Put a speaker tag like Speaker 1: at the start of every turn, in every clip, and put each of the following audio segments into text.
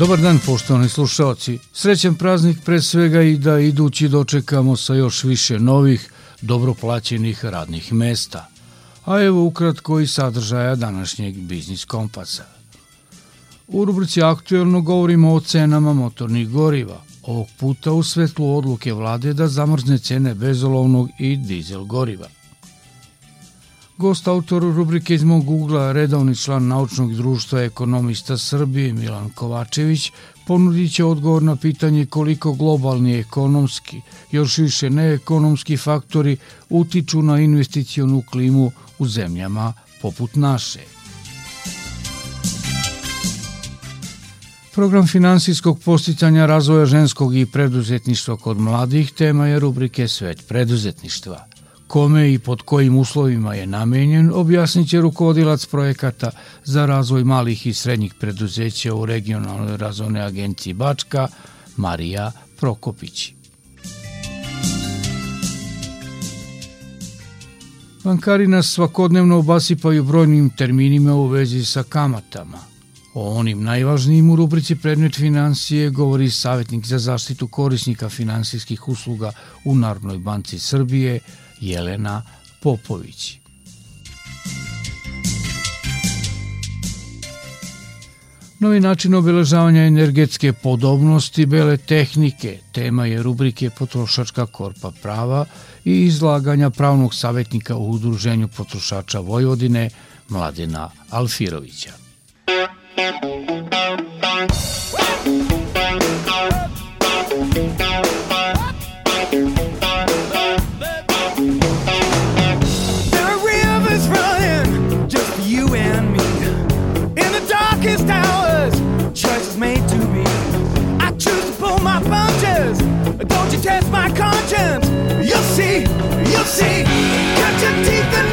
Speaker 1: Dobar dan poštovani slušalci. Srećan praznik pre svega i da idući dočekamo sa još više novih, dobro plaćenih radnih mesta. A evo ukratko i sadržaja današnjeg Biznis Kompasa. U rubrici Aktuelno govorimo o cenama motornih goriva, ovog puta u svetlu odluke vlade da zamrzne cene bezolovnog i dizel goriva – Gost autor rubrike iz mog ugla, redovni član naučnog društva ekonomista Srbije Milan Kovačević, ponudit će odgovor na pitanje koliko globalni ekonomski, još više neekonomski faktori utiču na investicionu klimu u zemljama poput naše. Program finansijskog posticanja razvoja ženskog i preduzetništva kod mladih tema je rubrike Svet preduzetništva – kome i pod kojim uslovima je namenjen, objasnit će rukovodilac projekata za razvoj malih i srednjih preduzeća u regionalnoj razvojnoj agenciji Bačka, Marija Prokopić. Bankari nas svakodnevno obasipaju brojnim terminima u vezi sa kamatama. O onim najvažnijim u rubrici predmet financije govori savjetnik za zaštitu korisnika finansijskih usluga u Narodnoj banci Srbije, Jelena Popović. Novi način obeležavanja energetske podobnosti bele tehnike tema je rubrike Potrošačka korpa prava i izlaganja pravnog savjetnika u Udruženju potrošača Vojvodine Mladena Alfirovića.
Speaker 2: see. Cut your teeth and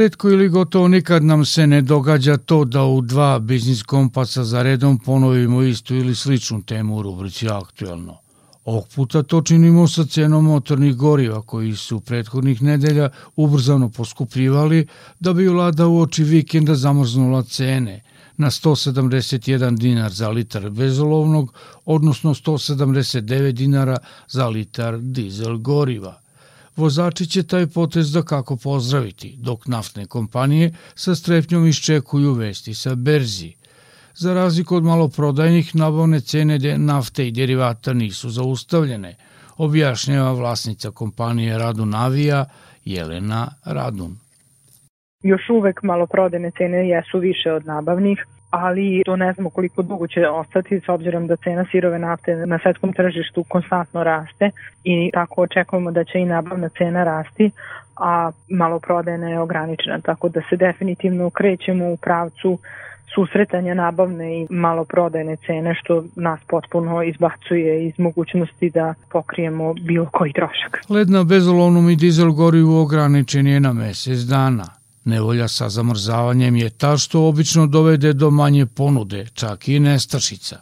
Speaker 1: Redko ili gotovo nikad nam se ne događa to da u dva biznis kompasa za redom ponovimo istu ili sličnu temu u rubrici Aktualno. Ovog puta to činimo sa cenom motornih goriva koji su prethodnih nedelja ubrzano poskupljivali da bi vlada u oči vikenda zamrznula cene na 171 dinar za litar bezolovnog, odnosno 179 dinara za litar dizel goriva. Vozači će taj potez da kako pozdraviti, dok naftne kompanije sa strepnjom iščekuju vesti sa berzi. Za razliku od maloprodajnih, nabavne cene nafte i derivata nisu zaustavljene, objašnjava vlasnica kompanije Radun Avija Jelena Radun.
Speaker 3: Još uvek maloprodajne cene jesu više od nabavnih, ali to ne znamo koliko dugo će ostati s obzirom da cena sirove nafte na svetskom tržištu konstantno raste i tako očekujemo da će i nabavna cena rasti, a maloprodajna je ograničena, tako da se definitivno krećemo u pravcu susretanja nabavne i maloprodajne cene što nas potpuno izbacuje iz mogućnosti da pokrijemo bilo koji trošak.
Speaker 1: Led na bezolovnom i dizel gorivu ograničen je na mesec dana. Nevolja sa zamrzavanjem je ta što obično dovede do manje ponude, čak i nestašica.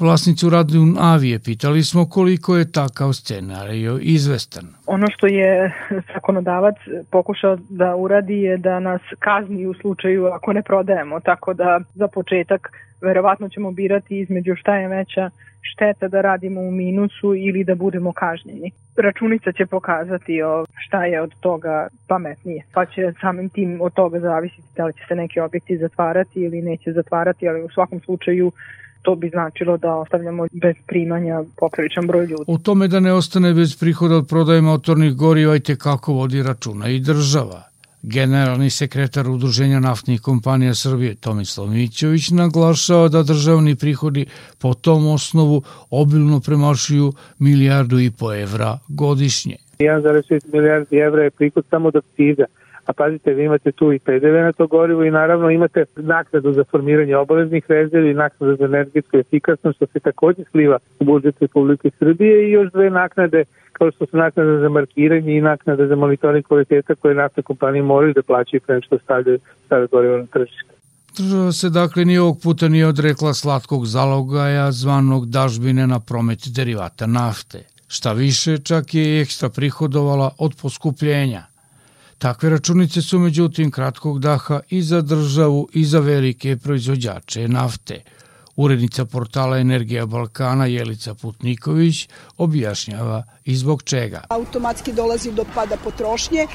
Speaker 1: Vlasnicu Radun Avije pitali smo koliko je takav scenario izvestan.
Speaker 3: Ono što je zakonodavac pokušao da uradi je da nas kazni u slučaju ako ne prodajemo, tako da za početak verovatno ćemo birati između šta je veća šteta da radimo u minusu ili da budemo kažnjeni. Računica će pokazati o šta je od toga pametnije, pa će samim tim od toga zavisiti da li će se neki objekti zatvarati ili neće zatvarati, ali u svakom slučaju to bi značilo da ostavljamo bez primanja popriličan broj ljudi.
Speaker 1: U tome da ne ostane bez prihoda od prodaje motornih goriva i kako vodi računa i država. Generalni sekretar Udruženja naftnih kompanija Srbije Tomislav Mićović naglašava da državni prihodi po tom osnovu obilno premašuju milijardu i po evra godišnje.
Speaker 4: 1,6 milijardi evra je prihod samo od akciza a pazite, vi imate tu i PDV na to gorivo i naravno imate naknadu za formiranje obaveznih rezervi naknadu za energetsku efikasnost što se takođe sliva u budžet Republike Srbije i još dve naknade kao što su naknada za markiranje i naknada za monitoring kvaliteta koje naftne kompanije moraju da plaćaju pre što stavljaju stave gorivo na tržište.
Speaker 1: Država se dakle ni ovog puta nije odrekla slatkog zalogaja zvanog dažbine na promet derivata nafte. Šta više, čak je ekstra prihodovala od poskupljenja – Takve računice su međutim kratkog daha i za državu i za velike proizvođače nafte – Urednica portala Energija Balkana Jelica Putniković objašnjava i zbog čega.
Speaker 5: Automatski dolazi do pada potrošnje,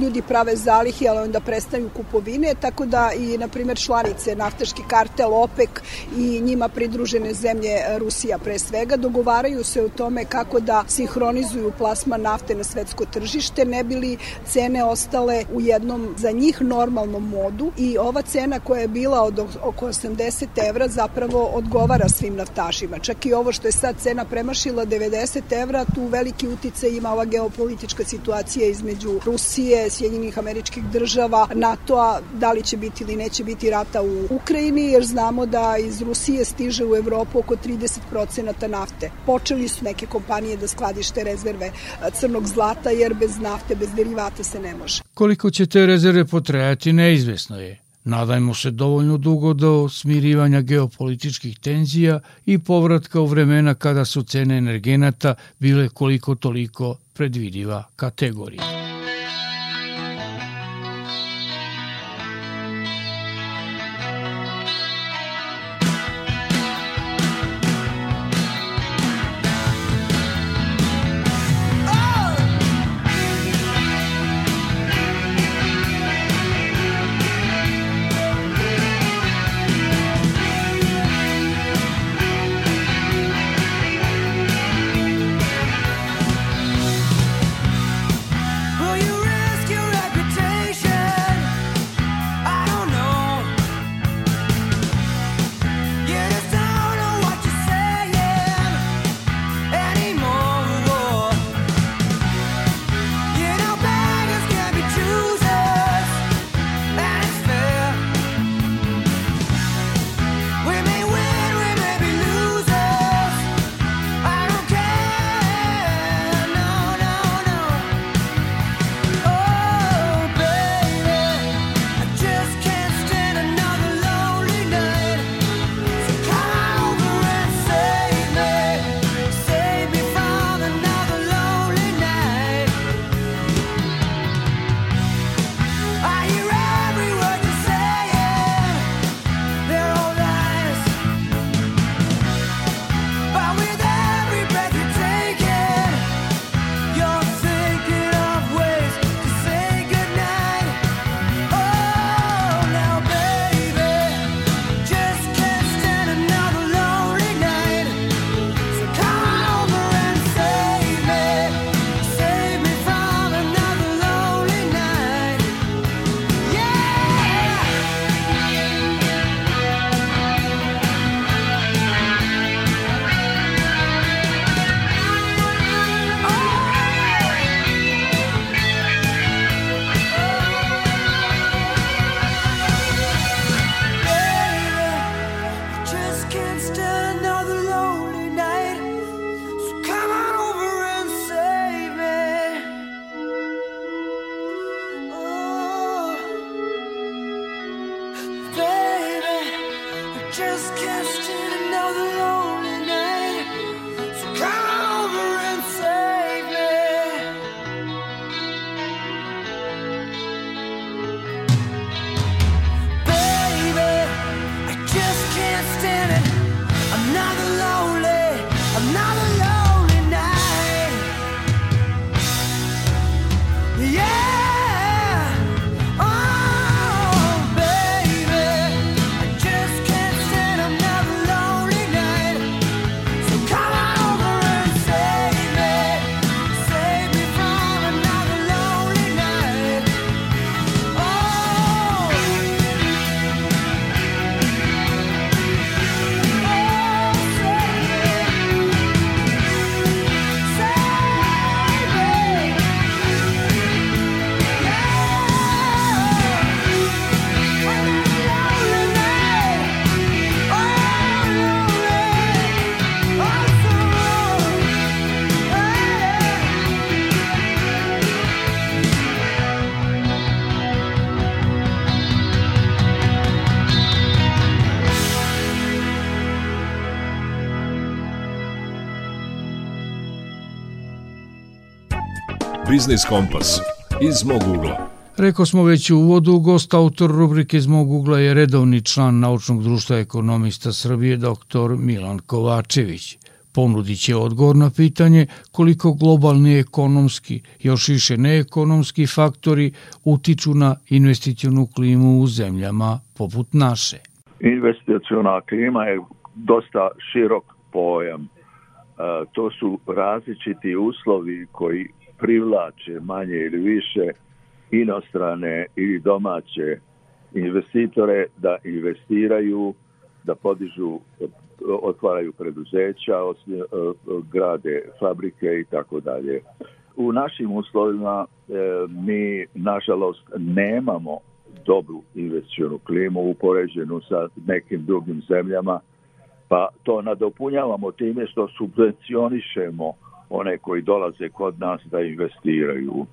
Speaker 5: ljudi prave zalihe, ali onda prestaju kupovine, tako da i, na primjer, članice naftaški kartel OPEC i njima pridružene zemlje Rusija pre svega dogovaraju se o tome kako da sinhronizuju plasma nafte na svetsko tržište, ne bili cene ostale u jednom za njih normalnom modu i ova cena koja je bila od oko 80 evra zapravo odgovara svim naftašima. Čak i ovo što je sad cena premašila 90 evra, tu veliki utice ima ova geopolitička situacija između Rusije, Sjedinjenih američkih država, NATO-a, da li će biti ili neće biti rata u Ukrajini, jer znamo da iz Rusije stiže u Evropu oko 30% nafte. Počeli su neke kompanije da skladište rezerve crnog zlata, jer bez nafte, bez derivata se ne može.
Speaker 1: Koliko će te rezerve potrajati, neizvesno je. Nadajmo se dovoljno dugo do smirivanja geopolitičkih tenzija i povratka u vremena kada su cene energenata bile koliko toliko predvidiva kategorija.
Speaker 2: Biznis Kompas iz mog ugla.
Speaker 1: Rekao smo već u uvodu, gost autor rubrike iz mog ugla je redovni član Naučnog društva ekonomista Srbije, dr. Milan Kovačević. Ponudit će odgovor na pitanje koliko globalni ekonomski, još više neekonomski faktori utiču na investicijonu klimu u zemljama poput naše.
Speaker 6: Investicijona klima je dosta širok pojam. E, to su različiti uslovi koji privlače manje ili više inostrane ili domaće investitore da investiraju, da podižu, otvaraju preduzeća, e, grade fabrike i tako dalje. U našim uslovima e, mi, nažalost, nemamo dobru investicionu klimu upoređenu sa nekim drugim zemljama, pa to nadopunjavamo time što subvencionišemo one koji dolaze kod nas da investiraju.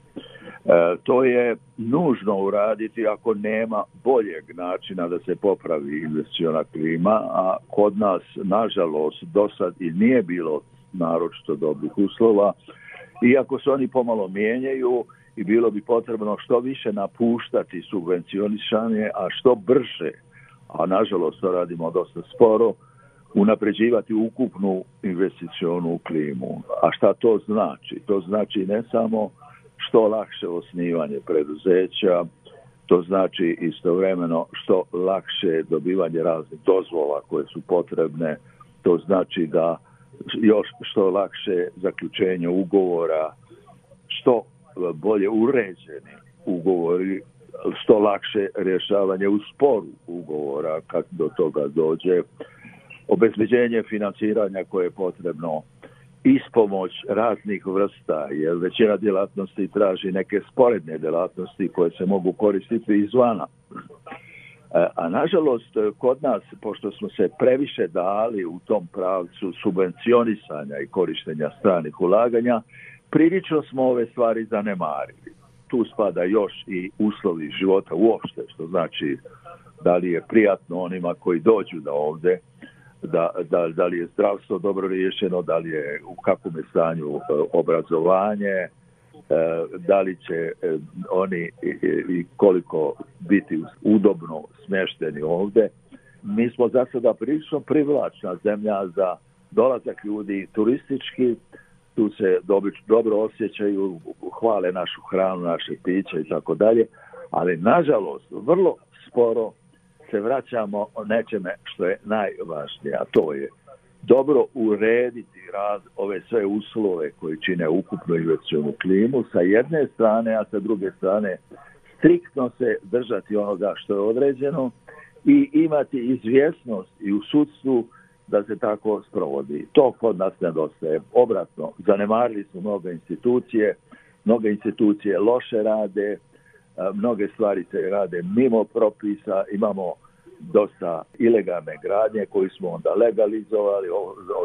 Speaker 6: E, to je nužno uraditi ako nema boljeg načina da se popravi investiciona klima, a kod nas, nažalost, do sad i nije bilo naročito dobrih uslova, iako se oni pomalo mijenjaju i bilo bi potrebno što više napuštati subvencionisanje, a što brže, a nažalost to radimo dosta sporo, unapređivati ukupnu investicionu klimu. A šta to znači? To znači ne samo što lakše osnivanje preduzeća, to znači istovremeno što lakše dobivanje raznih dozvola koje su potrebne, to znači da još što lakše zaključenje ugovora, što bolje uređeni ugovori, što lakše rješavanje u sporu ugovora kad do toga dođe, obezbeđenje financiranja koje je potrebno ispomoć raznih vrsta, jer većina djelatnosti traži neke sporedne djelatnosti koje se mogu koristiti izvana. E, a nažalost, kod nas, pošto smo se previše dali u tom pravcu subvencionisanja i korištenja stranih ulaganja, prilično smo ove stvari zanemarili. Tu spada još i uslovi života uopšte, što znači da li je prijatno onima koji dođu da ovde da, da, da li je zdravstvo dobro riješeno, da li je u kakvom je stanju e, obrazovanje, e, da li će e, oni i koliko biti udobno smješteni ovde. Mi smo za sada prilično privlačna zemlja za dolazak ljudi turistički, tu se dobro osjećaju, hvale našu hranu, naše piće i tako dalje, ali nažalost vrlo sporo se vraćamo o nečeme što je najvažnije, a to je dobro urediti rad ove sve uslove koji čine ukupnu investicionu klimu sa jedne strane, a sa druge strane striktno se držati onoga što je određeno i imati izvjesnost i u sudstvu da se tako sprovodi. To kod nas nedostaje. Obratno, zanemarili su mnoge institucije, mnoge institucije loše rade, mnoge stvari se rade mimo propisa, imamo dosta ilegalne gradnje koji smo onda legalizovali,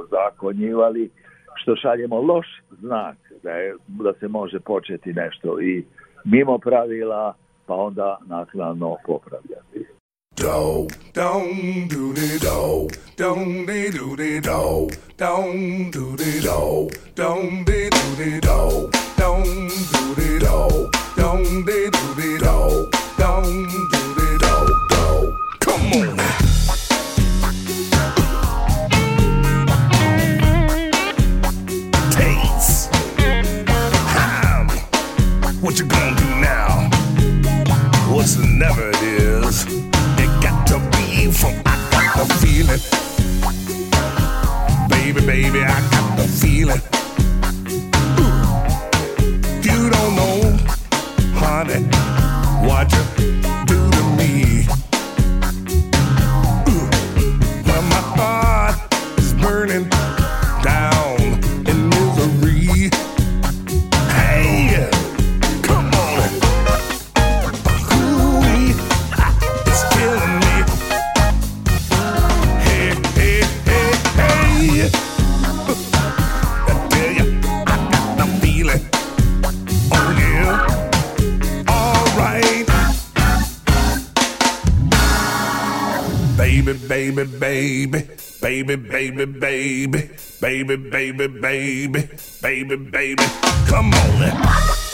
Speaker 6: ozakonjivali, što šaljemo loš znak da, je, da se može početi nešto i mimo pravila, pa onda naknadno popravljati. Do, don't do don't do don't do don't do don't do do, don't do the do, don't do the do, do. Come on. Taste. Ham. What you gonna do now? What's the never it is? It got to be from I got the feeling. Baby, baby, I got the feeling. Watch her baby, baby. Baby, baby, baby. Baby, baby, baby. Baby. Come on.
Speaker 7: stick.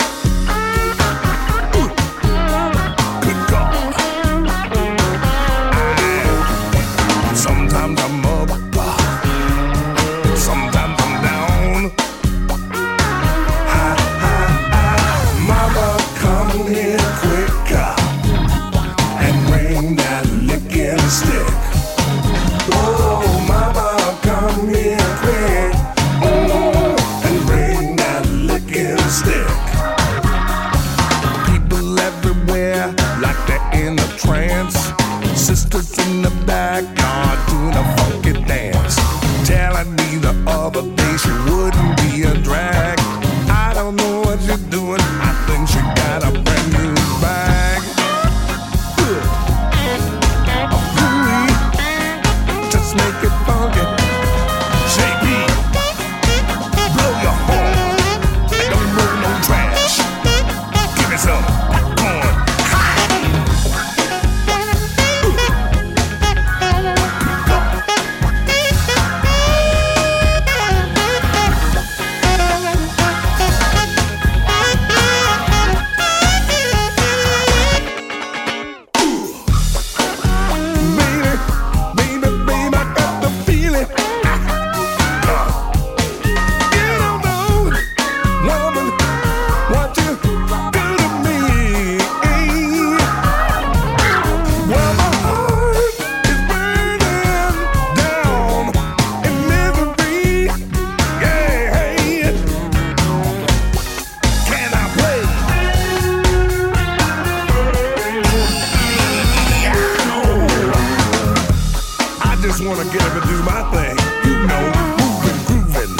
Speaker 7: Just wanna get up and do my thing. You know, moving, grooving,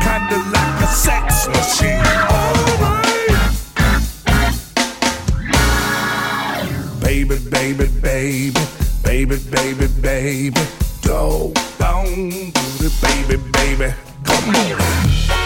Speaker 7: kinda like a sex machine. Alright. Baby, baby, baby, baby, baby, baby, go down, booty, baby, baby, come on.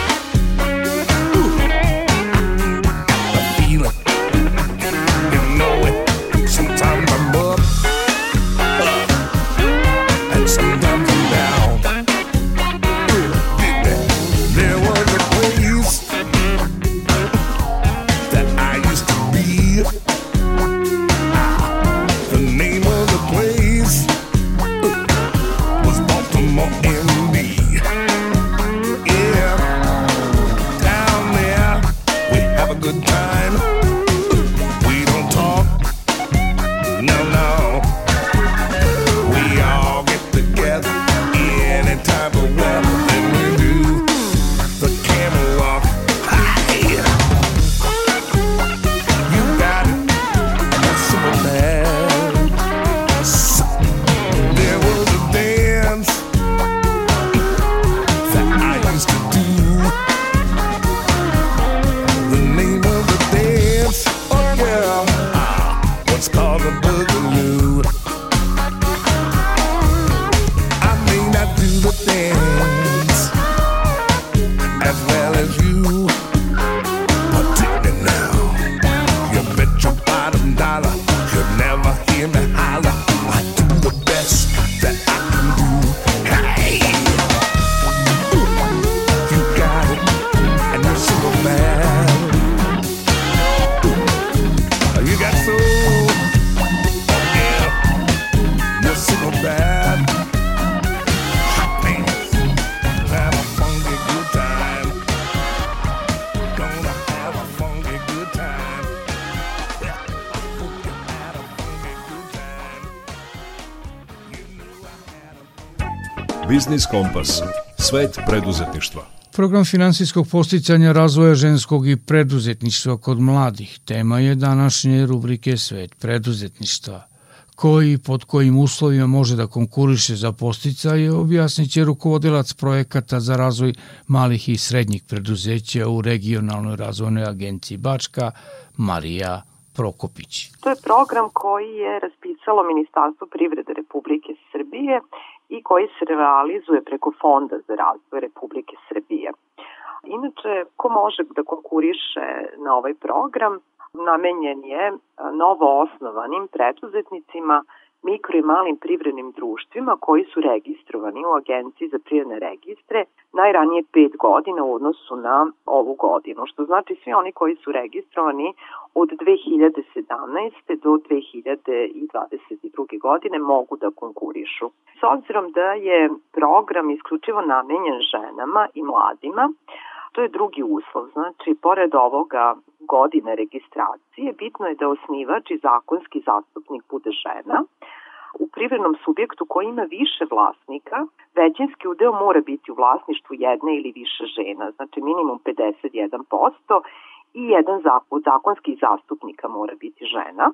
Speaker 2: Biznis Kompas. Svet preduzetništva.
Speaker 1: Program finansijskog posticanja razvoja ženskog i preduzetništva kod mladih tema je današnje rubrike Svet preduzetništva. Koji i pod kojim uslovima može da konkuriše za posticaje objasnit će rukovodilac projekata za razvoj malih i srednjih preduzeća u regionalnoj razvojnoj agenciji Bačka, Marija Prokopić.
Speaker 8: To je program koji je raspisalo Ministarstvo privrede Republike Srbije i koji se realizuje preko Fonda za razvoj Republike Srbije. Inače, ko može da konkuriše na ovaj program, namenjen je novo osnovanim preduzetnicima, mikro i malim privrednim društvima koji su registrovani u Agenciji za privredne registre najranije pet godina u odnosu na ovu godinu, što znači svi oni koji su registrovani od 2017. do 2022. godine mogu da konkurišu. S obzirom da je program isključivo namenjen ženama i mladima, to je drugi uslov. Znači, pored ovoga godine registracije, bitno je da osnivač i zakonski zastupnik bude žena, u privrednom subjektu koji ima više vlasnika, većinski udeo mora biti u vlasništvu jedne ili više žena, znači minimum 51% i jedan zakon, zakonski zastupnika mora biti žena.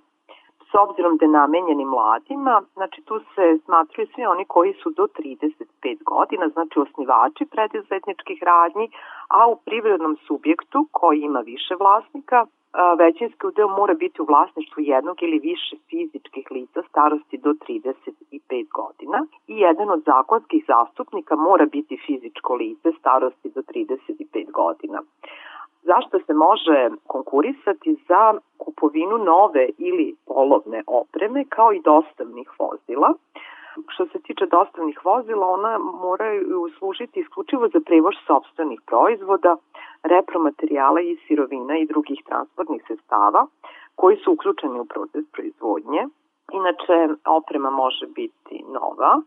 Speaker 8: S obzirom da je namenjeni mladima, znači tu se smatruju svi oni koji su do 35 godina, znači osnivači preduzetničkih radnji, a u privrednom subjektu koji ima više vlasnika, većinski udeo mora biti u vlasništvu jednog ili više fizičkih lica starosti do 35 godina i jedan od zakonskih zastupnika mora biti fizičko lice starosti do 35 godina. Zašto se može konkurisati za kupovinu nove ili polovne opreme kao i dostavnih vozila? Što se tiče dostavnih vozila, ona moraju služiti isključivo za prevoz sobstvenih proizvoda, repromaterijala i sirovina i drugih transportnih sredstava koji su uključeni u proces proizvodnje. Inače, oprema može biti nova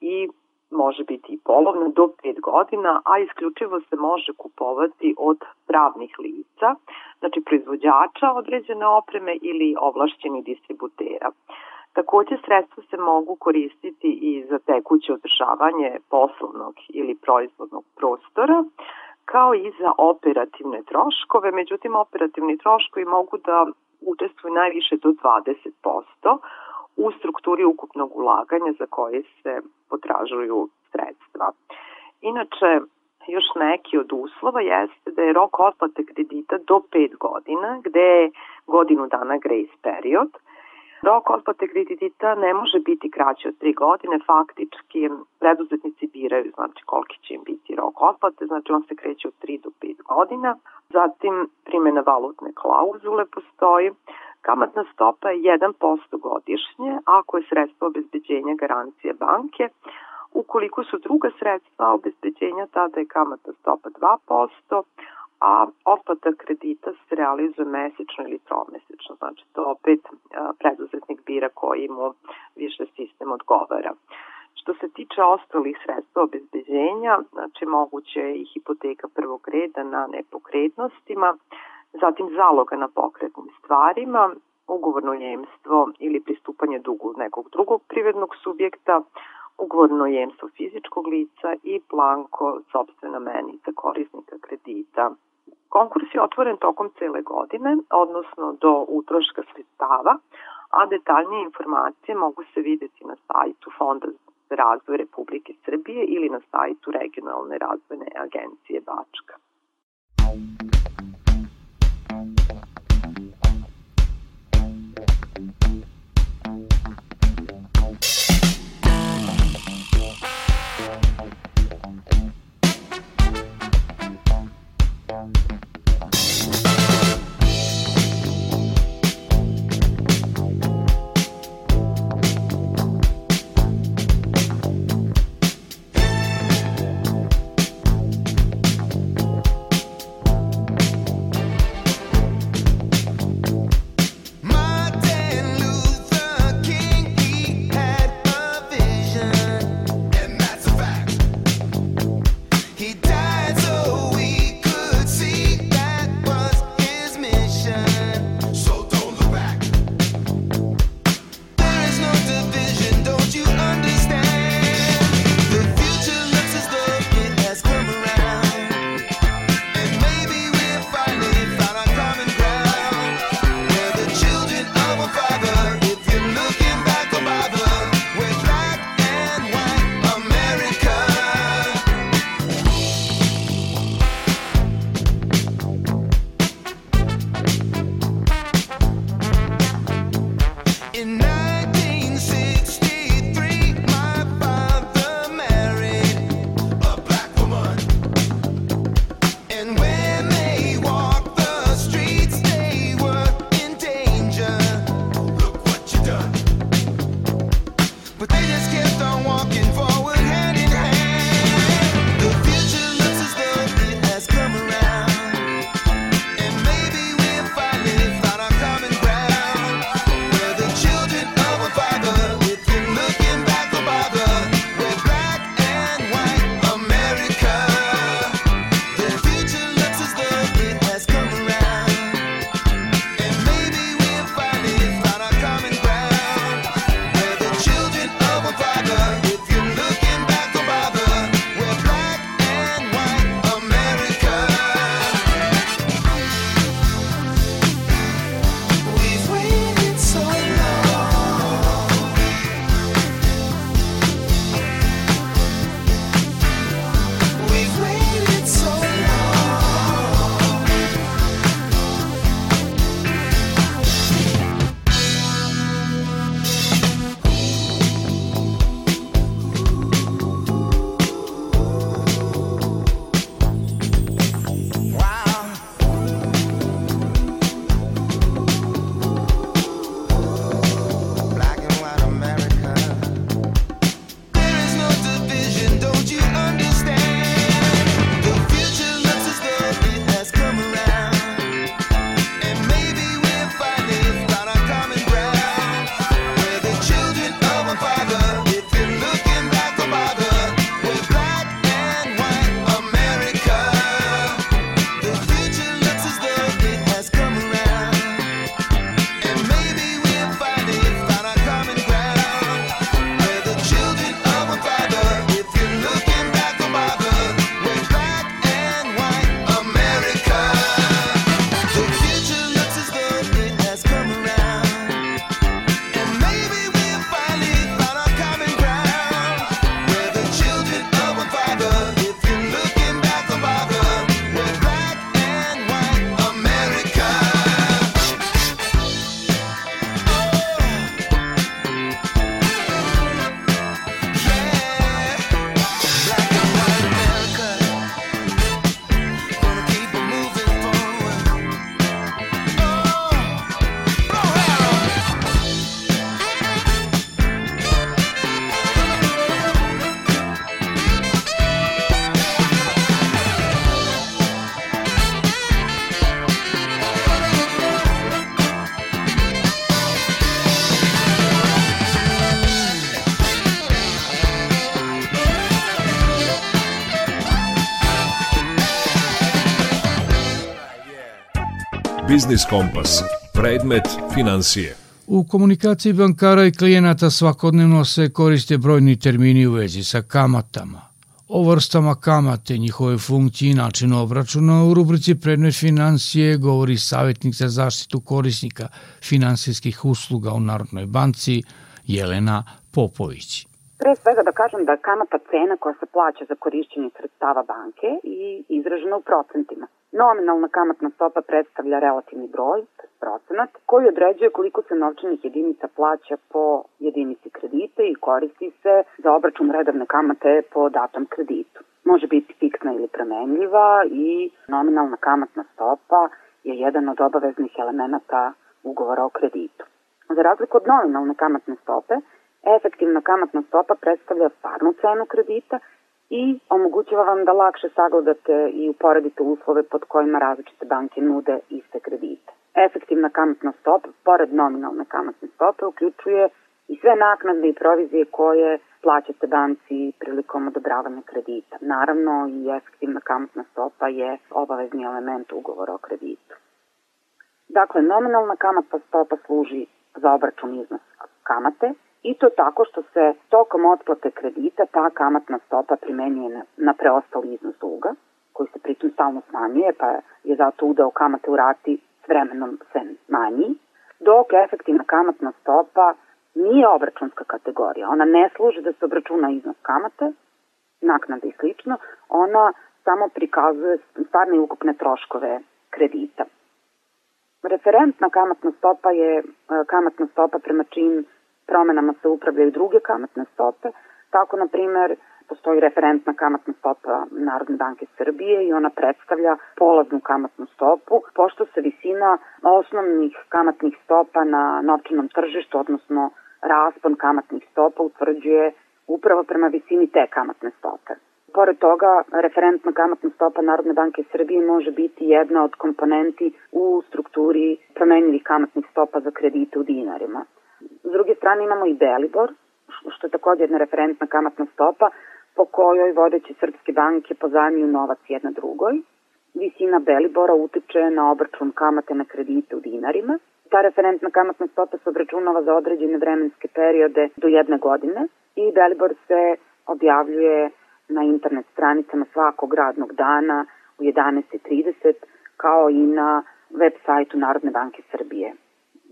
Speaker 8: i može biti i polovna do 5 godina, a isključivo se može kupovati od pravnih lica, znači proizvođača određene opreme ili ovlašćenih distributera. Takođe, sredstva se mogu koristiti i za tekuće održavanje poslovnog ili proizvodnog prostora, kao i za operativne troškove, međutim operativni troškovi mogu da učestvuju najviše do 20% u strukturi ukupnog ulaganja za koje se potražuju sredstva. Inače, još neki od uslova jeste da je rok otplate kredita do 5 godina, gde je godinu dana grace period – Rok otplate kredita ne može biti kraći od 3 godine, faktički preduzetnici biraju znači koliki će im biti rok otplate, znači on se kreće od 3 do 5 godina. Zatim primjena valutne klauzule postoji, Kamatna stopa je 1% godišnje ako je sredstvo obezbeđenja garancije banke. Ukoliko su druga sredstva obezbeđenja, tada je kamatna stopa 2%, a otplata kredita se realizuje mesečno ili tromesečno, znači to opet preduzetnik bira koji mu više sistem odgovara. Što se tiče ostalih sredstva obezbeđenja, znači moguće je i hipoteka prvog reda na nepokretnostima, zatim zaloga na pokretnim stvarima, ugovorno jemstvo ili pristupanje dugu nekog drugog privrednog subjekta, ugovorno jemstvo fizičkog lica i planko sobstvena menica korisnika kredita. Konkurs je otvoren tokom cele godine, odnosno do utroška sredstava, a detaljnije informacije mogu se videti na sajtu Fonda za razvoj Republike Srbije ili na sajtu Regionalne razvojne agencije Bačka. um, um.
Speaker 2: Biznis Kompas. Predmet financije.
Speaker 1: U komunikaciji bankara i klijenata svakodnevno se koriste brojni termini u vezi sa kamatama. O vrstama kamate, njihove funkcije i načinu obračuna u rubrici Predmet financije govori savjetnik za zaštitu korisnika finansijskih usluga u Narodnoj banci Jelena Popović.
Speaker 9: Pre svega da kažem da je kamata cena koja se plaća za korišćenje sredstava banke i izražena u procentima. Nominalna kamatna stopa predstavlja relativni broj, procenat, koji određuje koliko se novčanih jedinica plaća po jedinici kredita i koristi se za obračun redovne kamate po datom kreditu. Može biti fiksna ili premenljiva i nominalna kamatna stopa je jedan od obaveznih elemenata ugovora o kreditu. Za razliku od nominalne kamatne stope, efektivna kamatna stopa predstavlja stvarnu cenu kredita i omogućava vam da lakše sagledate i uporedite uslove pod kojima različite banke nude iste kredite. Efektivna kamatna stopa, pored nominalne kamatne stope, uključuje i sve naknade i provizije koje plaćate banci prilikom odobravanja kredita. Naravno i efektivna kamatna stopa je obavezni element ugovora o kreditu. Dakle, nominalna kamatna stopa služi za obračun iznosa kamate i to tako što se tokom otplate kredita ta kamatna stopa primenjuje na, preostali iznos duga, koji se pritom stalno smanjuje, pa je zato udeo kamate u rati s vremenom sve manji, dok efektivna kamatna stopa nije obračunska kategorija. Ona ne služi da se obračuna iznos kamate, naknada i slično, ona samo prikazuje stvarne ukupne troškove kredita. Referentna kamatna stopa je e, kamatna stopa prema čim promenama se upravljaju druge kamatne stope, tako na primer postoji referentna kamatna stopa Narodne banke Srbije i ona predstavlja polaznu kamatnu stopu, pošto se visina osnovnih kamatnih stopa na novčanom tržištu, odnosno raspon kamatnih stopa utvrđuje upravo prema visini te kamatne stope. Pored toga, referentna kamatna stopa Narodne banke Srbije može biti jedna od komponenti u strukturi promenjivih kamatnih stopa za kredite u dinarima. S druge strane imamo i Belibor, što je takođe jedna referentna kamatna stopa po kojoj vodeće srpske banke pozajmiju novac jedna drugoj. Visina Belibora utiče na obračun kamate na kredite u dinarima. Ta referentna kamatna stopa se obračunava za određene vremenske periode do jedne godine i Belibor se objavljuje na internet stranicama svakog radnog dana u 11.30 kao i na web sajtu Narodne banke Srbije.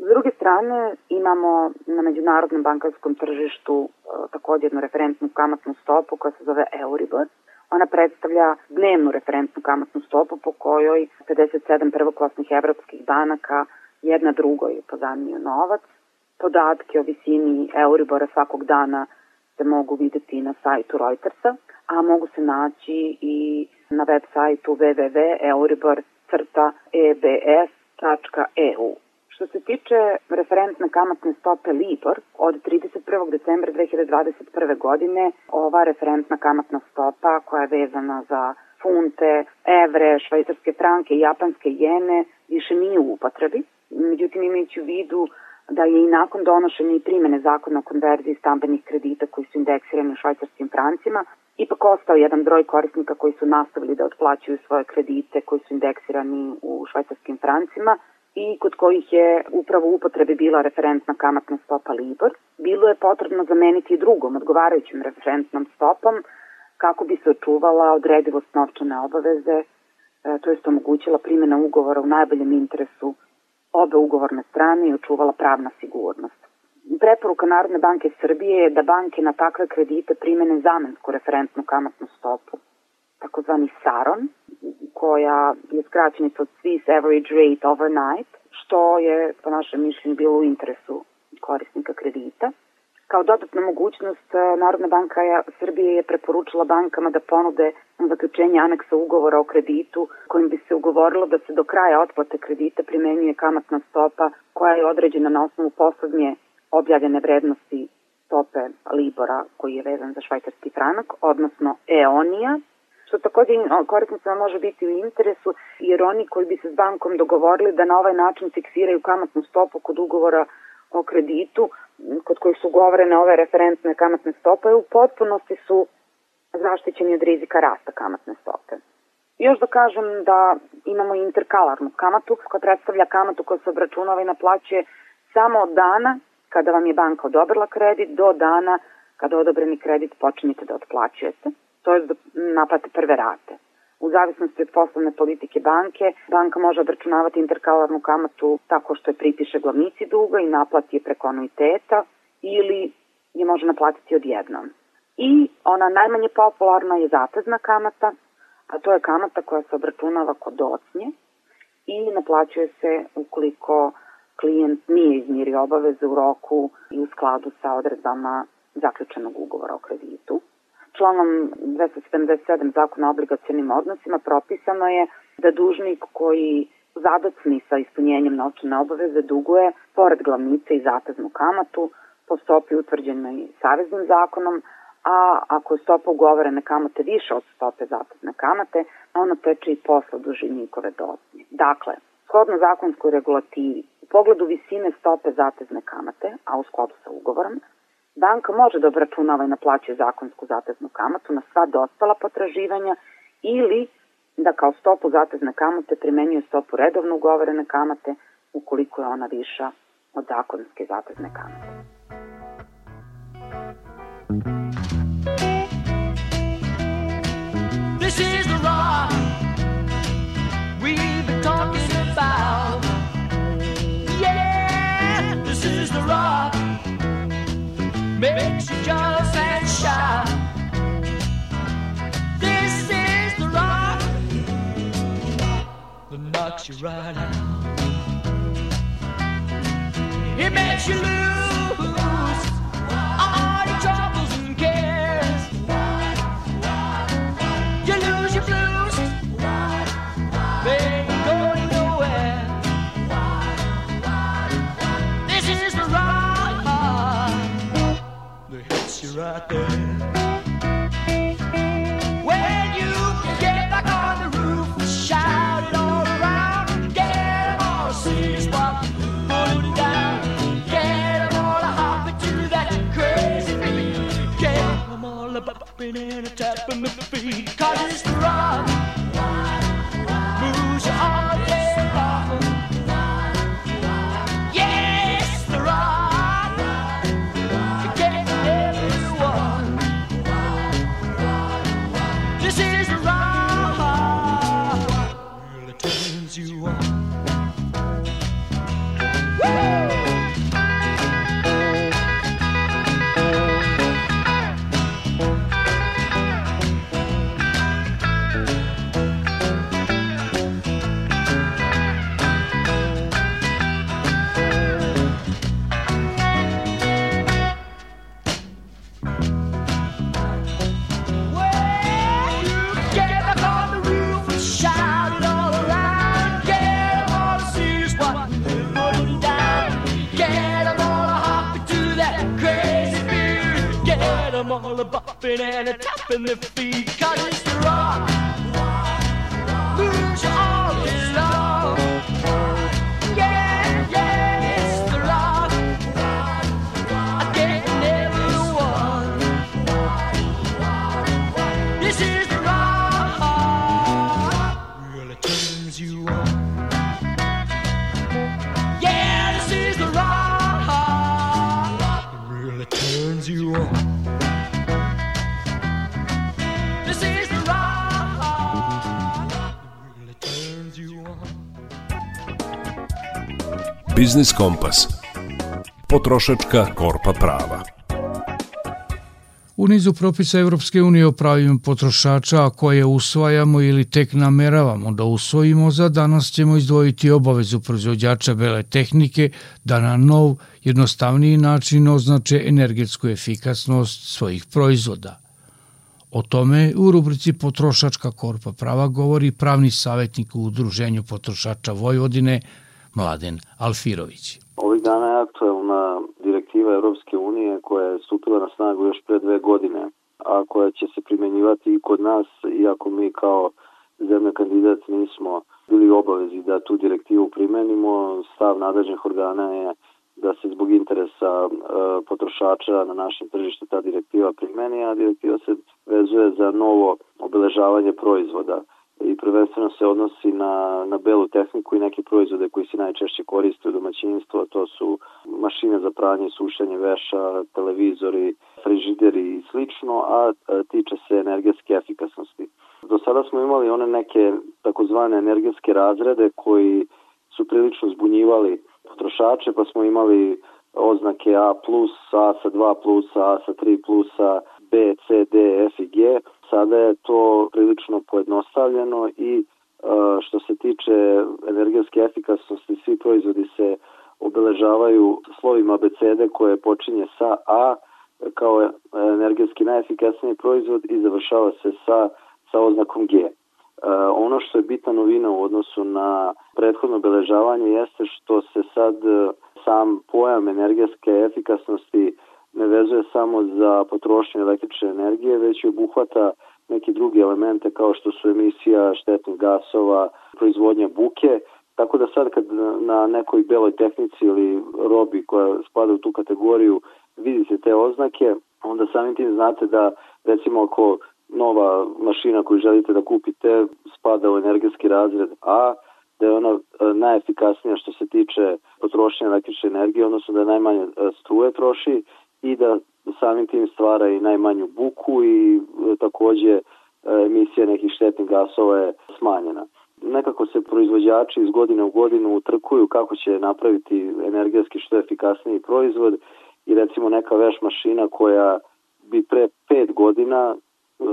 Speaker 9: S druge strane, imamo na međunarodnom bankarskom tržištu e, takođe jednu referentnu kamatnu stopu koja se zove Euribor. Ona predstavlja dnevnu referentnu kamatnu stopu po kojoj 57 prvoklasnih evropskih banaka jedna drugoj pozamniju novac. Podatke o visini Euribora svakog dana se mogu videti na sajtu Reutersa, a mogu se naći i na web sajtu www.euribor.ebs.eu. Što se tiče referentne kamatne stope LIBOR, od 31. decembra 2021. godine ova referentna kamatna stopa koja je vezana za funte, evre, švajcarske franke i japanske jene više nije u upotrebi. Međutim, imajući u vidu da je i nakon donošenja i primene zakona o konverziji stambenih kredita koji su indeksirani u švajcarskim francima, ipak ostao jedan broj korisnika koji su nastavili da otplaćuju svoje kredite koji su indeksirani u švajcarskim francima, i kod kojih je upravo u upotrebi bila referentna kamatna stopa Libor, bilo je potrebno zameniti drugom odgovarajućim referentnom stopom kako bi se očuvala odredivost novčane obaveze, e, to jest omogućila primjena ugovora u najboljem interesu obe ugovorne strane i očuvala pravna sigurnost. Preporuka Narodne banke Srbije je da banke na takve kredite primene zamensku referentnu kamatnu stopu, takozvani SARON, koja je skraćenica od Swiss Average Rate Overnight, što je po našem mišljenju bilo u interesu korisnika kredita. Kao dodatna mogućnost, e, Narodna banka Srbije je preporučila bankama da ponude zaključenje aneksa ugovora o kreditu kojim bi se ugovorilo da se do kraja otplate kredita primenjuje kamatna stopa koja je određena na osnovu poslednje objavljene vrednosti stope Libora koji je vezan za švajcarski franak, odnosno EONija, što takođe korisnicama može biti u interesu, jer oni koji bi se s bankom dogovorili da na ovaj način fiksiraju kamatnu stopu kod ugovora o kreditu, kod kojih su ugovorene ove referentne kamatne stope, u potpunosti su zaštićeni od rizika rasta kamatne stope. još da kažem da imamo interkalarnu kamatu koja predstavlja kamatu koja se obračunava i naplaćuje samo od dana kada vam je banka odobrila kredit do dana kada odobreni kredit počinjete da otplaćujete, to je da naplate prve rate. U zavisnosti od poslovne politike banke, banka može obračunavati interkalarnu kamatu tako što je pripiše glavnici duga i naplati je preko anuiteta ili je može naplatiti odjednom. I ona najmanje popularna je zatezna kamata, a to je kamata koja se obračunava kod ocnje i naplaćuje se ukoliko klijent nije izmirio obaveze u roku i u skladu sa odredbama zaključenog ugovora o kreditu. Članom 277 zakona o obligacijonim odnosima propisano je da dužnik koji zadocni sa ispunjenjem novčane obaveze duguje, pored glavnice i zateznu kamatu, po stopi utvrđenoj saveznim zakonom, a ako je stopa ugovorene kamate više od stope zatezne kamate, ono teče i posle dužinjikove docnje. Dakle, shodno zakonskoj regulativi, u pogledu visine stope zatezne kamate, a u skladu sa ugovorom, banka može da obračunava i naplaćuje zakonsku zateznu kamatu na sva dostala potraživanja ili da kao stopu zatezne kamate primenjuje stopu redovno ugovorene kamate ukoliko je ona viša od zakonske zatezne kamate.
Speaker 10: This is the rock makes you just and shout. This is the rock that knocks you right out. It makes you lose right there. When you get back on the roof, shout it all around, put it down, that crazy beat, all a bumping and the feet, 'cause it's the rock, and a tap in the
Speaker 2: Biznis Kompas. Potrošačka korpa prava.
Speaker 1: U nizu propisa Evropske unije o pravima potrošača, a koje usvajamo ili tek nameravamo da usvojimo, za danas ćemo izdvojiti obavezu proizvođača bele tehnike da na nov, jednostavniji način označe energetsku efikasnost svojih proizvoda. O tome u rubrici Potrošačka korpa prava govori pravni savjetnik u Udruženju potrošača Vojvodine Mladen Alfirović.
Speaker 11: Ovih dana je aktuelna direktiva Europske unije koja je stupila na snagu još pre dve godine, a koja će se primenjivati i kod nas, iako mi kao zemlja kandidat nismo bili obavezi da tu direktivu primenimo. Stav nadležnih organa je da se zbog interesa e, potrošača na našem tržištu ta direktiva primeni, a direktiva se vezuje za novo obeležavanje proizvoda i prvenstveno se odnosi na, na belu tehniku i neke proizvode koji se najčešće koriste u domaćinstvu, a to su mašine za pranje i sušenje veša, televizori, frižideri i slično, a tiče se energetske efikasnosti. Do sada smo imali one neke takozvane energetske razrede koji su prilično zbunjivali potrošače, pa smo imali oznake A+, A sa 2+, A sa 3+, B, C, D, F i G. Sada je to prilično pojednostavljeno i e, što se tiče energetske efikasnosti, svi proizvodi se obeležavaju slovima abecede koje počinje sa A kao energetski najefikasniji proizvod i završava se sa, sa oznakom G. E, ono što je bitna novina u odnosu na prethodno obeležavanje jeste što se sad e, sam pojam energetske efikasnosti ne vezuje samo za potrošnju električne energije, već i obuhvata neke druge elemente kao što su emisija štetnih gasova, proizvodnja buke, tako da sad kad na nekoj beloj tehnici ili robi koja spada u tu kategoriju vidite te oznake, onda samim tim znate da recimo ako nova mašina koju želite da kupite spada u energetski razred A, da je ona e, najefikasnija što se tiče potrošnje električne energije, odnosno da najmanje e, struje troši i da samim tim stvara i najmanju buku i e, takođe emisija nekih štetnih gasova je smanjena. Nekako se proizvođači iz godine u godinu utrkuju kako će napraviti energetski što efikasniji proizvod i recimo neka veš mašina koja bi pre 5 godina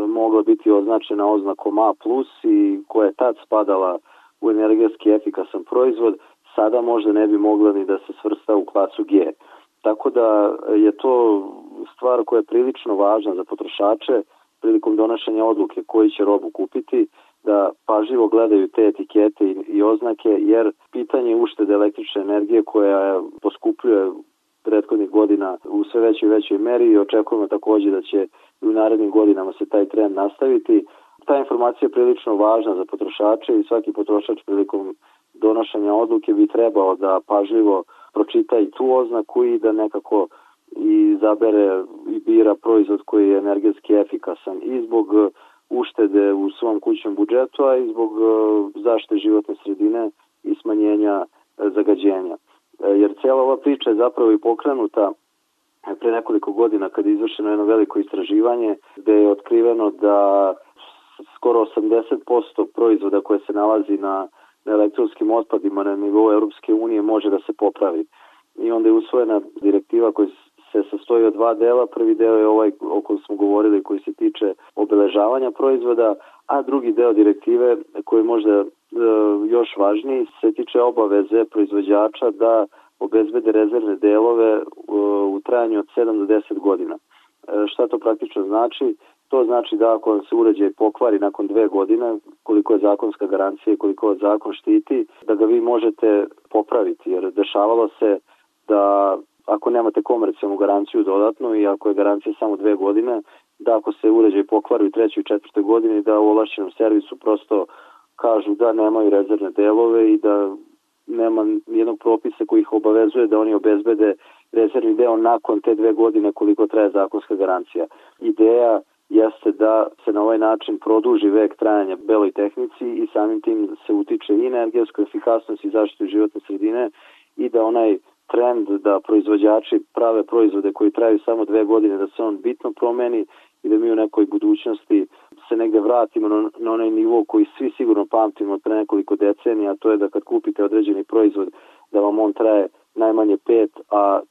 Speaker 11: mogla biti označena oznakom A+, i koja je tad spadala u energetski efikasan proizvod, sada možda ne bi mogla ni da se svrsta u klasu G. Tako da je to stvar koja je prilično važna za potrošače prilikom donošenja odluke koji će robu kupiti, da pažljivo gledaju te etikete i, i oznake, jer pitanje uštede električne energije koja poskupljuje prethodnih godina u sve većoj i većoj meri i očekujemo takođe da će i u narednim godinama se taj trend nastaviti. Ta informacija je prilično važna za potrošače i svaki potrošač prilikom donošenja odluke bi trebao da pažljivo pročita i tu oznaku i da nekako i zabere i bira proizvod koji je energetski efikasan i zbog uštede u svom kućnom budžetu, a i zbog e, zaštite životne sredine i smanjenja e, zagađenja. E, jer cijela ova priča je zapravo i pokrenuta pre nekoliko godina kad je izvršeno jedno veliko istraživanje gde je otkriveno da skoro 80% proizvoda koje se nalazi na, na elektronskim otpadima na nivou Europske unije može da se popravi. I onda je usvojena direktiva koja se sastoji od dva dela. Prvi deo je ovaj o kojem smo govorili koji se tiče obeležavanja proizvoda, a drugi deo direktive koji je možda e, još važniji se tiče obaveze proizvođača da obezbede rezervne delove e, u trajanju od 7 do 10 godina. E, šta to praktično znači? To znači da ako se uređaj pokvari nakon dve godine, koliko je zakonska garancija i koliko zakon štiti, da ga vi možete popraviti, jer dešavalo se da ako nemate komercijalnu garanciju dodatno i ako je garancija samo dve godine, da ako se uređaj pokvari u trećoj i četvrtoj godini, da u ovlašćenom servisu prosto kažu da nemaju rezervne delove i da nema jednog propisa koji ih obavezuje da oni obezbede rezervni deo nakon te dve godine koliko traje zakonska garancija. Ideja jeste da se na ovaj način produži vek trajanja beloj tehnici i samim tim se utiče i energetsku efikasnost i zaštitu životne sredine i da onaj trend da proizvođači prave proizvode koji traju samo dve godine, da se on bitno promeni i da mi u nekoj budućnosti se negde vratimo na, na onaj nivo koji svi sigurno pamtimo od pre nekoliko decenija, to je da kad kupite određeni proizvod da vam on traje najmanje pet, a,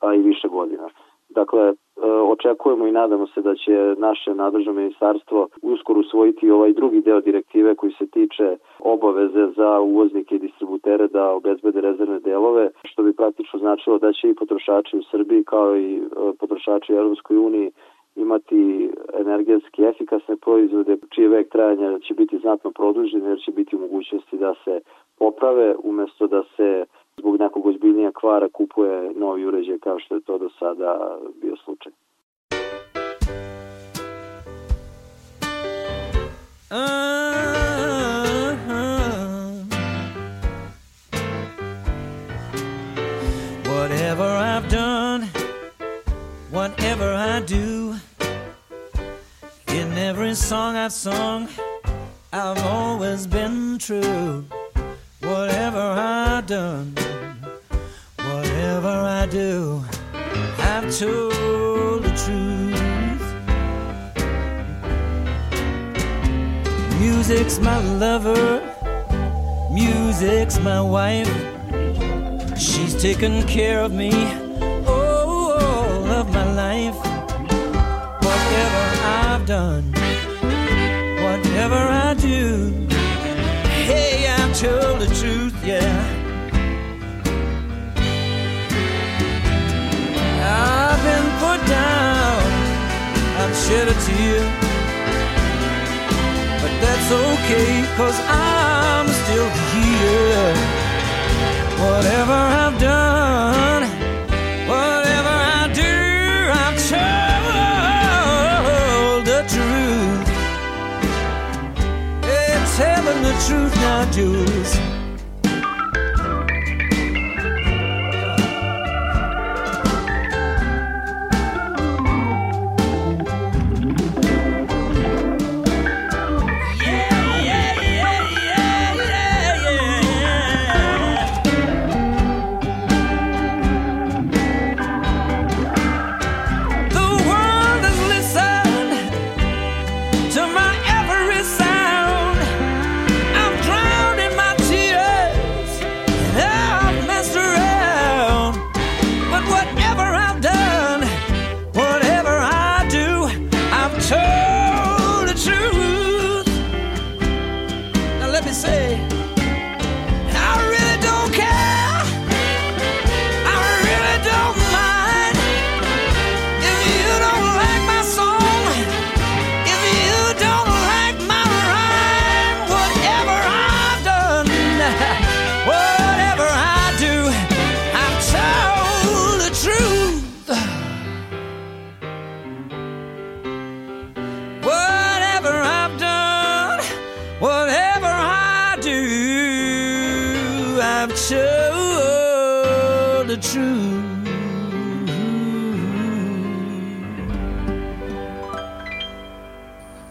Speaker 11: a i više godina. Dakle, e, očekujemo i nadamo se da će naše nadležno ministarstvo uskoro usvojiti ovaj drugi deo direktive koji se tiče obaveze za uvoznike i distributere da obezbede rezervne delove, što bi praktično značilo da će i potrošači u Srbiji kao i e, potrošači u Europskoj uniji imati energetski efikasne proizvode čije vek trajanja će biti znatno produžen jer će biti u mogućnosti da se poprave umesto da se zbog nekog ozbiljnija kvara kupuje novi uređaj kao što je to do sada bio slučaj. Uh-huh.
Speaker 12: Whatever I've done, whatever I do, in every song I've sung, I've always been true. Whatever I done, whatever I do, I've told the truth. Music's my lover, music's my wife. She's taken care of me all of my life. Whatever I've done, whatever I tell the truth, yeah. I've been put down, I've shed a tear. But that's okay, cause I'm still here. Whatever I've done. truth now dues.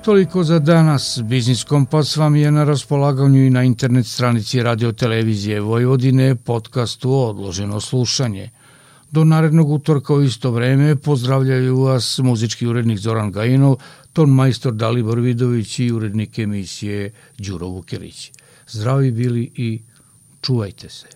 Speaker 7: Toliko za danas. Biznis Kompas vam je na raspolaganju i na internet stranici Radio Televizije Vojvodine, podcastu Odloženo slušanje. Do narednog utorka u isto vreme pozdravljaju vas muzički urednik Zoran Gajinov, ton majstor Dalibor Vidović i urednik emisije Đuro Vukirić. Zdravi bili i čuvajte se.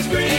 Speaker 13: is great.